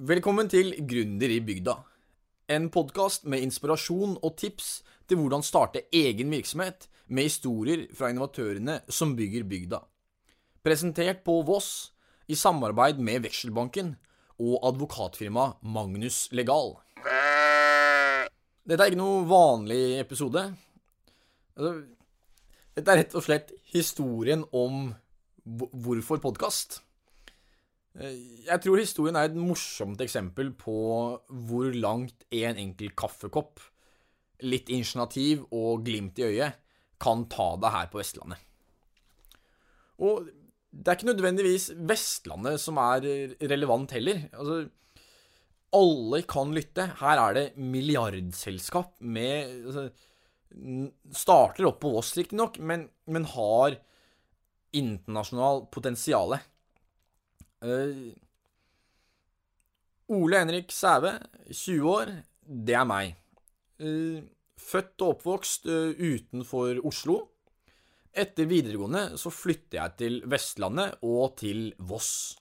Velkommen til Gründer i bygda. En podkast med inspirasjon og tips til hvordan starte egen virksomhet, med historier fra innovatørene som bygger bygda. Presentert på Voss i samarbeid med Vekselbanken og advokatfirmaet Magnus Legal. Dette er ikke noe vanlig episode. Altså, dette er rett og slett historien om hvorfor podkast. Jeg tror historien er et morsomt eksempel på hvor langt en enkel kaffekopp, litt initiativ og glimt i øyet kan ta det her på Vestlandet. Og det er ikke nødvendigvis Vestlandet som er relevant heller. Altså, alle kan lytte. Her er det milliardselskap med altså, Starter opp på Voss, riktignok, men, men har internasjonal potensiale. Uh, Ole Henrik Sæve, 20 år, det er meg. Uh, født og oppvokst uh, utenfor Oslo. Etter videregående så flytter jeg til Vestlandet og til Voss.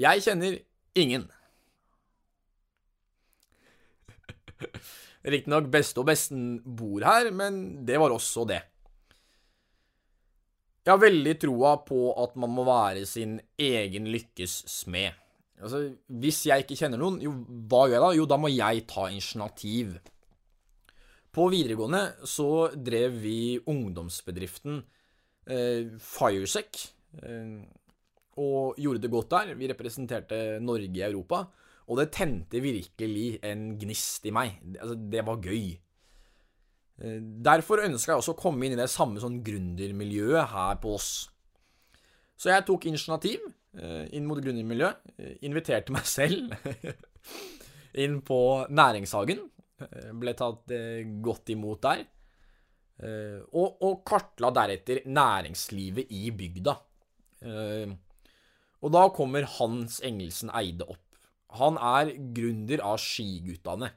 Jeg kjenner ingen. Riktignok beste og besten bor her, men det var også det. Jeg har veldig troa på at man må være sin egen lykkes smed. Altså, hvis jeg ikke kjenner noen, jo, hva gjør jeg da? Jo, da må jeg ta initiativ. På videregående så drev vi ungdomsbedriften eh, Firesec, eh, og gjorde det godt der. Vi representerte Norge i Europa, og det tente virkelig en gnist i meg. Altså, det var gøy. Eh, derfor ønska jeg også å komme inn i det samme sånn gründermiljøet her på oss. Så jeg tok initiativ eh, inn mot gründermiljøet. Eh, inviterte meg selv inn på Næringshagen. Ble tatt godt imot der. Og, og kartla deretter næringslivet i bygda. Og da kommer Hans Engelsen Eide opp. Han er gründer av Skiguttane.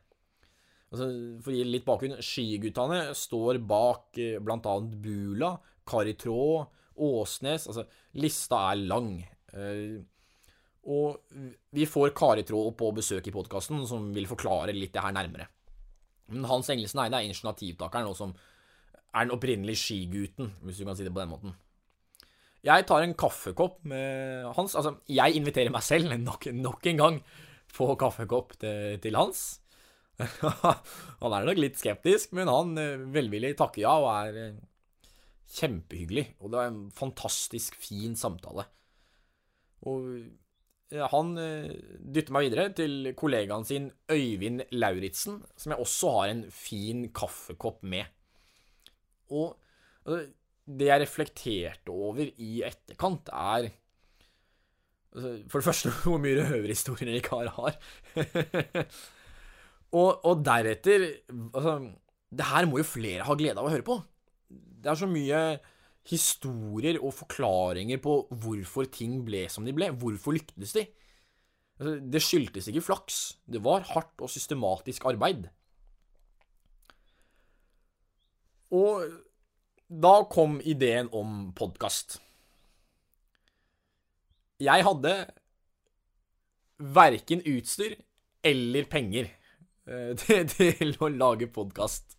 Altså, for å gi litt bakgrunn, Skiguttene står bak eh, bl.a. Bula, Karitrå, Åsnes Altså, lista er lang. Eh, og vi får Karitrå på besøk i podkasten, som vil forklare litt det her nærmere. Men Hans Engelsen Eide er initiativtakeren, og som er den opprinnelige skigutten, hvis du kan si det på den måten. Jeg tar en kaffekopp med Hans. Altså, jeg inviterer meg selv nok, nok en gang på kaffekopp til, til Hans. han er nok litt skeptisk, men han eh, velvillig takker ja og er eh, kjempehyggelig. Og det var en fantastisk fin samtale. Og han eh, dytter meg videre til kollegaen sin Øyvind Lauritzen, som jeg også har en fin kaffekopp med. Og det jeg reflekterte over i etterkant, er altså, For det første hvor mye røverhistorier ikke har. Og, og deretter altså, Det her må jo flere ha glede av å høre på. Det er så mye historier og forklaringer på hvorfor ting ble som de ble. Hvorfor lyktes de? Altså, det skyldtes ikke flaks. Det var hardt og systematisk arbeid. Og da kom ideen om podkast. Jeg hadde verken utstyr eller penger til, til å lage podkast.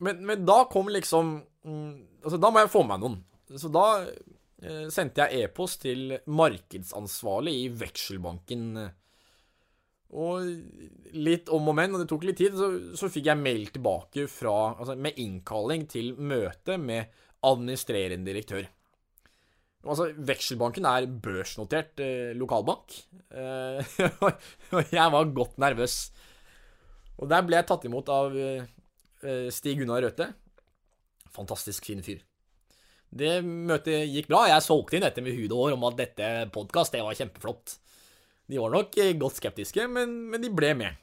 Men, men, da kom liksom mm, Altså, da må jeg få meg noen. Så da eh, sendte jeg e-post til markedsansvarlig i Vekselbanken. Og litt om og men, og det tok litt tid, så, så fikk jeg mail tilbake fra, altså med innkalling til møte med administrerende direktør. Altså, Vekselbanken er børsnotert eh, lokalbank, eh, og jeg var godt nervøs. Og der ble jeg tatt imot av eh, Stig Gunnar Røthe. Fantastisk fin fyr. Det møtet gikk bra. Jeg solgte inn dette med hud og hår om at dette podkast, det var kjempeflott. De var nok eh, godt skeptiske, men, men de ble med.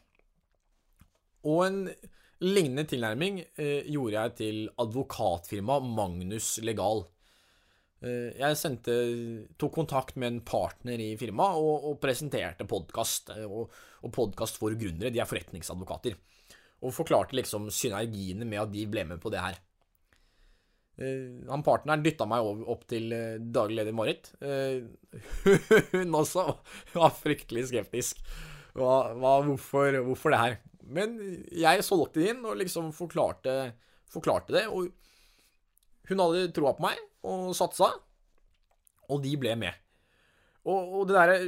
Og en lignende tilnærming eh, gjorde jeg til advokatfirmaet Magnus Legal. Eh, jeg sendte, tok kontakt med en partner i firmaet og, og presenterte podkast. Eh, og, og podkast for gründere, de er forretningsadvokater. Og forklarte liksom synergiene med at de ble med på det her. Uh, han partneren dytta meg over, opp til daglig leder Marit. Hun også var fryktelig skeptisk. Hva, hva, hvorfor, hvorfor, det her? Men jeg solgte det inn og liksom forklarte, forklarte det. Og hun hadde troa på meg og satsa, og de ble med. Og, og det derre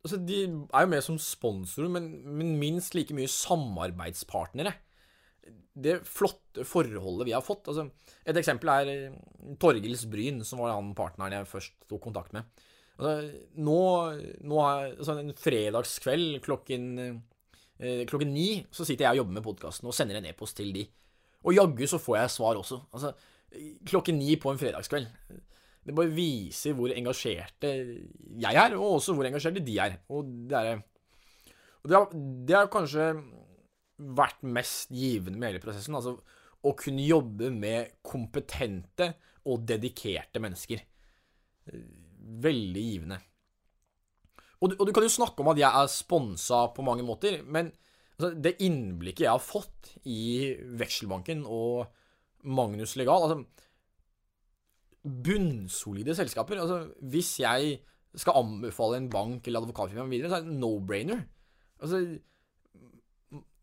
Altså, de er jo med som sponsorer, men, men minst like mye samarbeidspartnere det flotte forholdet vi har fått. Altså, et eksempel er eh, Torgils Bryn, som var han partneren jeg først tok kontakt med. Altså, nå, nå er, altså, en fredagskveld klokken, eh, klokken ni så sitter jeg og jobber med podkasten og sender en e-post til de. Og jaggu så får jeg svar også. Altså, klokken ni på en fredagskveld. Det bare viser hvor engasjerte jeg er, og også hvor engasjerte de er. Og det er, og det har, det har kanskje vært mest givende med hele prosessen. Altså å kunne jobbe med kompetente og dedikerte mennesker. Veldig givende. Og du, og du kan jo snakke om at jeg er sponsa på mange måter, men altså, det innblikket jeg har fått i Vekselbanken og Magnus Legal altså, Bunnsolide selskaper. Altså, hvis jeg skal anbefale en bank eller advokatfirma videre, så er det no-brainer. Altså,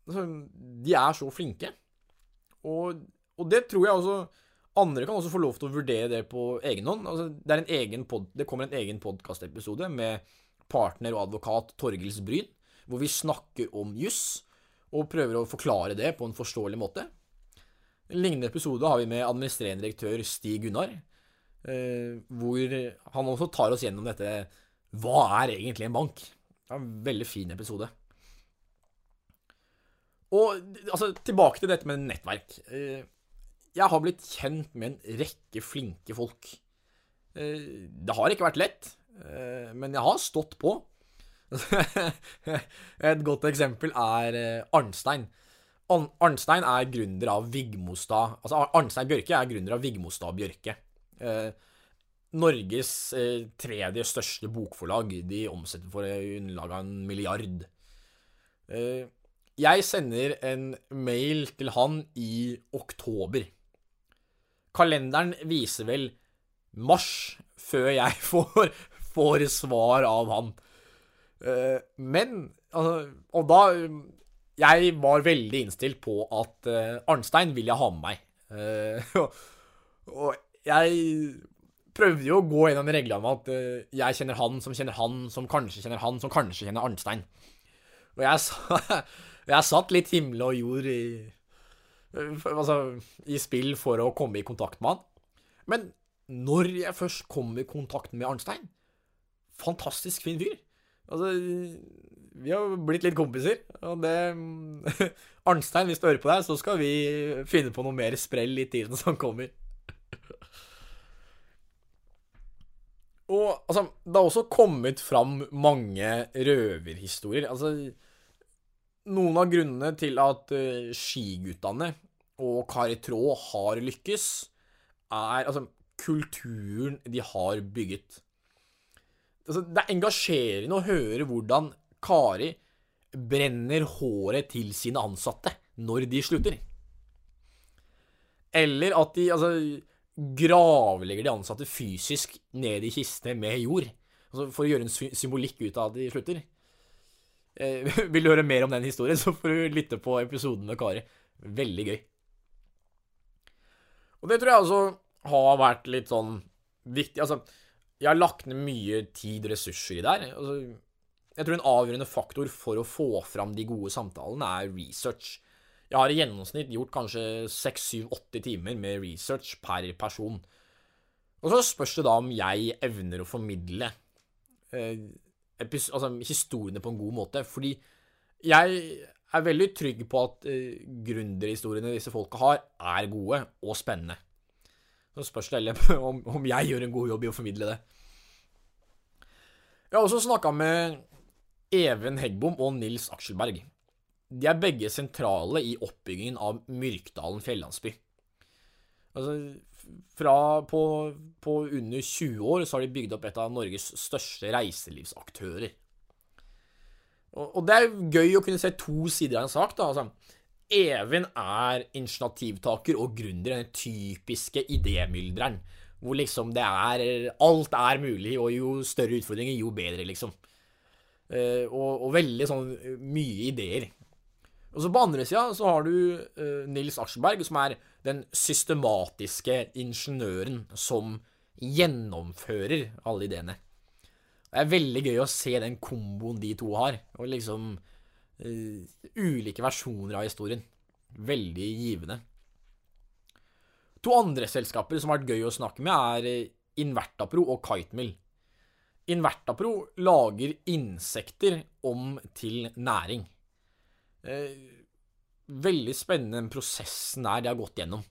Altså, de er så flinke. Og, og, det tror jeg også Andre kan også få lov til å vurdere det på egen hånd. Altså, det, egen pod, det, kommer en egen podkastepisode med partner og advokat Torgils Bryn, hvor vi snakker om juss, og prøver å forklare det på en forståelig måte. En lignende episode har vi med administrerende direktør Stig Gunnar, eh, hvor han også tar oss gjennom dette Hva er egentlig en bank? Det er en veldig fin episode. Og altså, tilbake til dette med nettverk. Eh, jeg har blitt kjent med en rekke flinke folk. Eh, det har ikke vært lett, men jeg har stått på. Et godt eksempel er Arnstein. Arnstein er gründer av Vigmostad Altså, Arnstein Bjørke er gründer av Vigmostad Bjørke. Norges tredje største bokforlag. De omsetter for underlag av en milliard. Jeg sender en mail til han i oktober. Kalenderen viser vel mars før jeg får, får svar av han. Eh, men altså, Og da Jeg var veldig innstilt på at uh, Arnstein vil jeg ha med meg. Uh, og jeg prøvde jo å gå gjennom reglene med at uh, jeg kjenner han som kjenner han, som kanskje kjenner han, som kanskje kjenner Arnstein. Og jeg Jeg satt litt himmel og jord i, altså, i spill for å komme i kontakt med han. Men når jeg først kom i kontakt med Arnstein Fantastisk fin fyr. Altså, vi har blitt litt kompiser. Og det Arnstein, hvis du hører på deg, så skal vi finne på noe mer sprell i tiden som kommer. Og altså, det har også kommet fram mange røverhistorier. Altså noen av grunnene til at uh, skiguttene og Kari Traa har lykkes, er altså kulturen de har bygget. Altså, det er engasjerende å høre hvordan Kari brenner håret til sine ansatte når de slutter. Eller at de altså, gravlegger de ansatte fysisk ned i kistene med jord. Altså, for å gjøre en symbolikk ut av at de slutter. Eh, vil du høre mer om den historien, så får du lytte på episoden med Kari. Veldig gøy. Og det tror jeg altså har vært litt sånn viktig. Altså, jeg har lagt ned mye tid og ressurser i det her. Altså, jeg tror en avgjørende faktor for å få fram de gode samtalene er research. Jeg har i gjennomsnitt gjort kanskje 6-7-8 timer med research per person. Og så spørs det da om jeg evner å formidle eh, altså, historiene på en god måte. Fordi jeg er veldig trygg på at eh, gründerhistoriene disse folka har, er gode og spennende. Så spørs det heller om, om, jeg gjør en god jobb i å formidle det. Jeg har også snakka med Even Heggbom og Nils Akselberg. De er begge sentrale i oppbyggingen av Myrkdalen fjellandsby. Altså, fra på, på, under 20 år så har de bygd opp et av Norges største reiselivsaktører. Og, og, det er gøy å kunne se to sider av en sak. da, altså. Even er initiativtaker og gründer, den typiske idémyldreren. Hvor liksom det er Alt er mulig, og jo større utfordringer, jo bedre, liksom. Eh, og, og, veldig sånn mye ideer. Og så på andre sida så har du uh, Nils Aschenberg, som er den systematiske ingeniøren som gjennomfører alle ideene. Det er veldig gøy å se den komboen de to har, og liksom uh, ulike versjoner av historien. Veldig givende. To andre selskaper som har vært gøy å snakke med, er eh, Invertapro og Kitemill. Invertapro lager insekter om til næring. Eh, veldig spennende den prosessen der de har gått gjennom.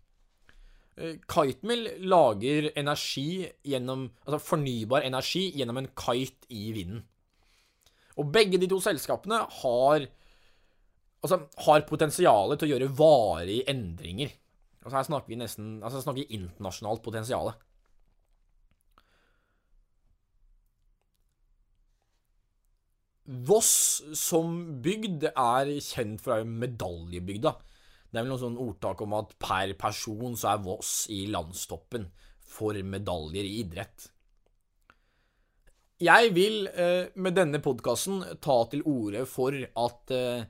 Eh, Kitemill lager energi gjennom, altså fornybar energi gjennom en kite i vinden. Og begge de to selskapene har, altså, har potensialet til å gjøre varige endringer. Altså her snakker vi nesten altså snakker vi internasjonalt potensial. Voss som bygd er kjent for å være medaljebygda. Det er vel noe sånn ordtak om at per person så er Voss i landstoppen for medaljer i idrett. Jeg vil eh, med denne podkasten ta til orde for at eh,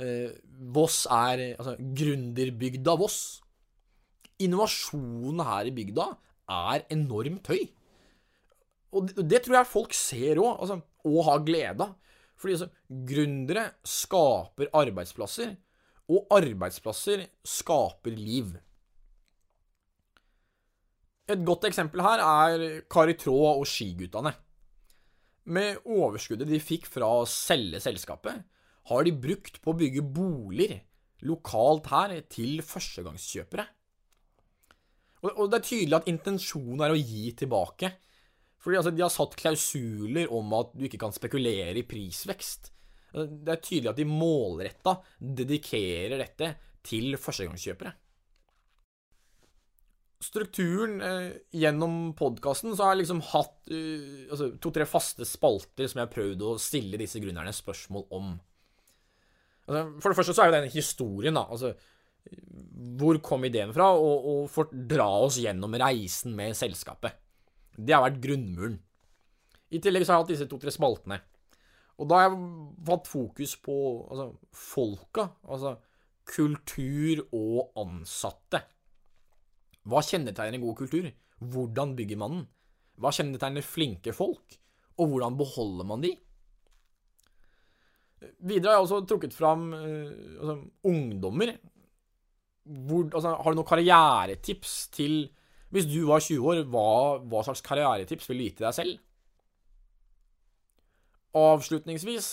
eh, Voss er altså gründerbygda Voss. Innovasjonen her i bygda er enormt høy. Og det, det tror jeg folk ser òg, altså, og ha glede av. Fordi altså, gründere skaper arbeidsplasser, og arbeidsplasser skaper liv. Et godt eksempel her er Kari Traa og Skiguttene. Med overskuddet de fikk fra å selge selskapet, har de brukt på å bygge boliger lokalt her til førstegangskjøpere. Og, det er tydelig at intensjonen er å gi tilbake. Fordi altså, De har satt klausuler om at du ikke kan spekulere i prisvekst. Det er tydelig at de målretta dedikerer dette til førstegangskjøpere. Strukturen eh, gjennom podkasten har jeg liksom hatt uh, altså, to-tre faste spalter som jeg har prøvd å stille disse grunnerne spørsmål om. Altså, for det første så er jo den historien, da. Altså, hvor kom ideen fra, og, og for dra oss gjennom reisen med selskapet. Det har vært grunnmuren. I tillegg så har jeg hatt disse to-tre spaltene. Og da har jeg hatt fokus på altså, folka, altså kultur og ansatte. Hva kjennetegner god kultur? Hvordan bygger man den? Hva kjennetegner flinke folk? Og hvordan beholder man de? Videre har jeg også trukket fram uh, altså, ungdommer. Hvor, altså, har du noen karrieretips til Hvis du var 20 år, hva, hva slags karrieretips vil du gi til deg selv? Avslutningsvis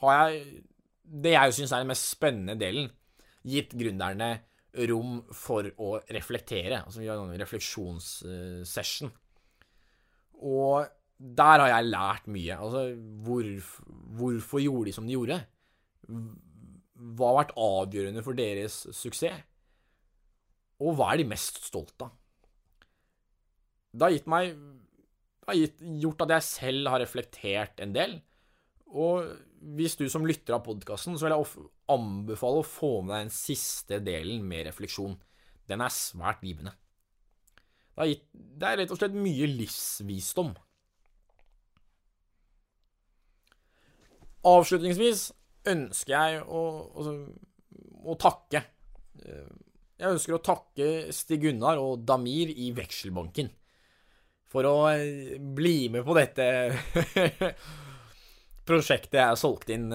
har jeg det jeg syns er den mest spennende delen, gitt gründerne rom for å reflektere. Altså vi har en refleksjonssession. Og der har jeg lært mye. Altså, hvor, hvorfor gjorde de som de gjorde? Hva har vært avgjørende for deres suksess? Og hva er de mest stolt av? Det har gitt meg Det har gitt, gjort at jeg selv har reflektert en del. Og hvis du som lytter av podkasten, så vil jeg anbefale å få med deg den siste delen med refleksjon. Den er svært givende. Det, gitt, det er rett og slett mye livsvisdom. Avslutningsvis ønsker jeg å, å, å, takke. Jeg ønsker å takke Stig Gunnar og Damir i Vekselbanken for å bli med på dette prosjektet jeg har solgt inn.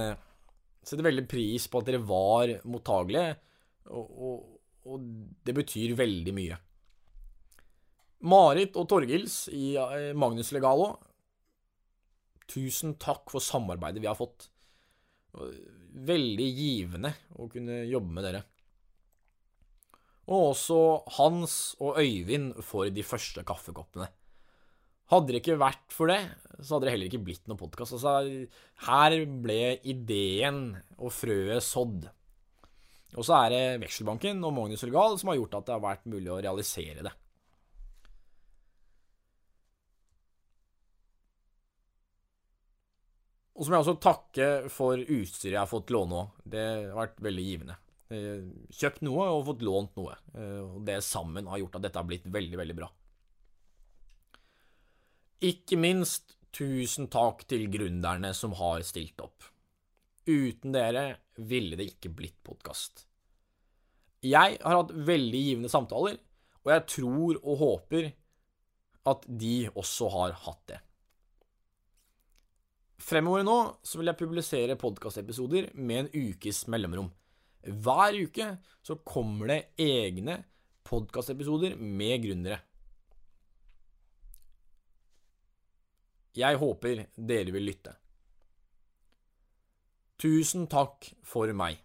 Setter veldig pris på at dere var mottagelige, og, og, og det betyr veldig mye. Marit og Torgils i eh, Magnus Legalo Tusen takk for samarbeidet vi har fått. Veldig givende å kunne jobbe med dere. Og også Hans og Øyvind for de første kaffekoppene. Hadde det ikke vært for det, så hadde det heller ikke blitt noen podkast. Altså, her ble ideen og frøet sådd. Og så er det Vekselbanken og Magnus Regal som har gjort at det har vært mulig å realisere det. Og så må jeg også takke for utstyret jeg har fått låne òg. Det har vært veldig givende. Eh, kjøpt noe og fått lånt noe. Eh, og det sammen har gjort at dette har blitt veldig, veldig bra. Ikke minst tusen takk til gründerne som har stilt opp. Uten dere ville det ikke blitt podkast. Jeg har hatt veldig givende samtaler, og jeg tror og håper at de også har hatt det. Fremover nå så vil jeg publisere podkastepisoder med en ukes mellomrom. Hver uke så kommer det egne podkastepisoder med gründere. Jeg håper dere vil lytte. Tusen takk for meg.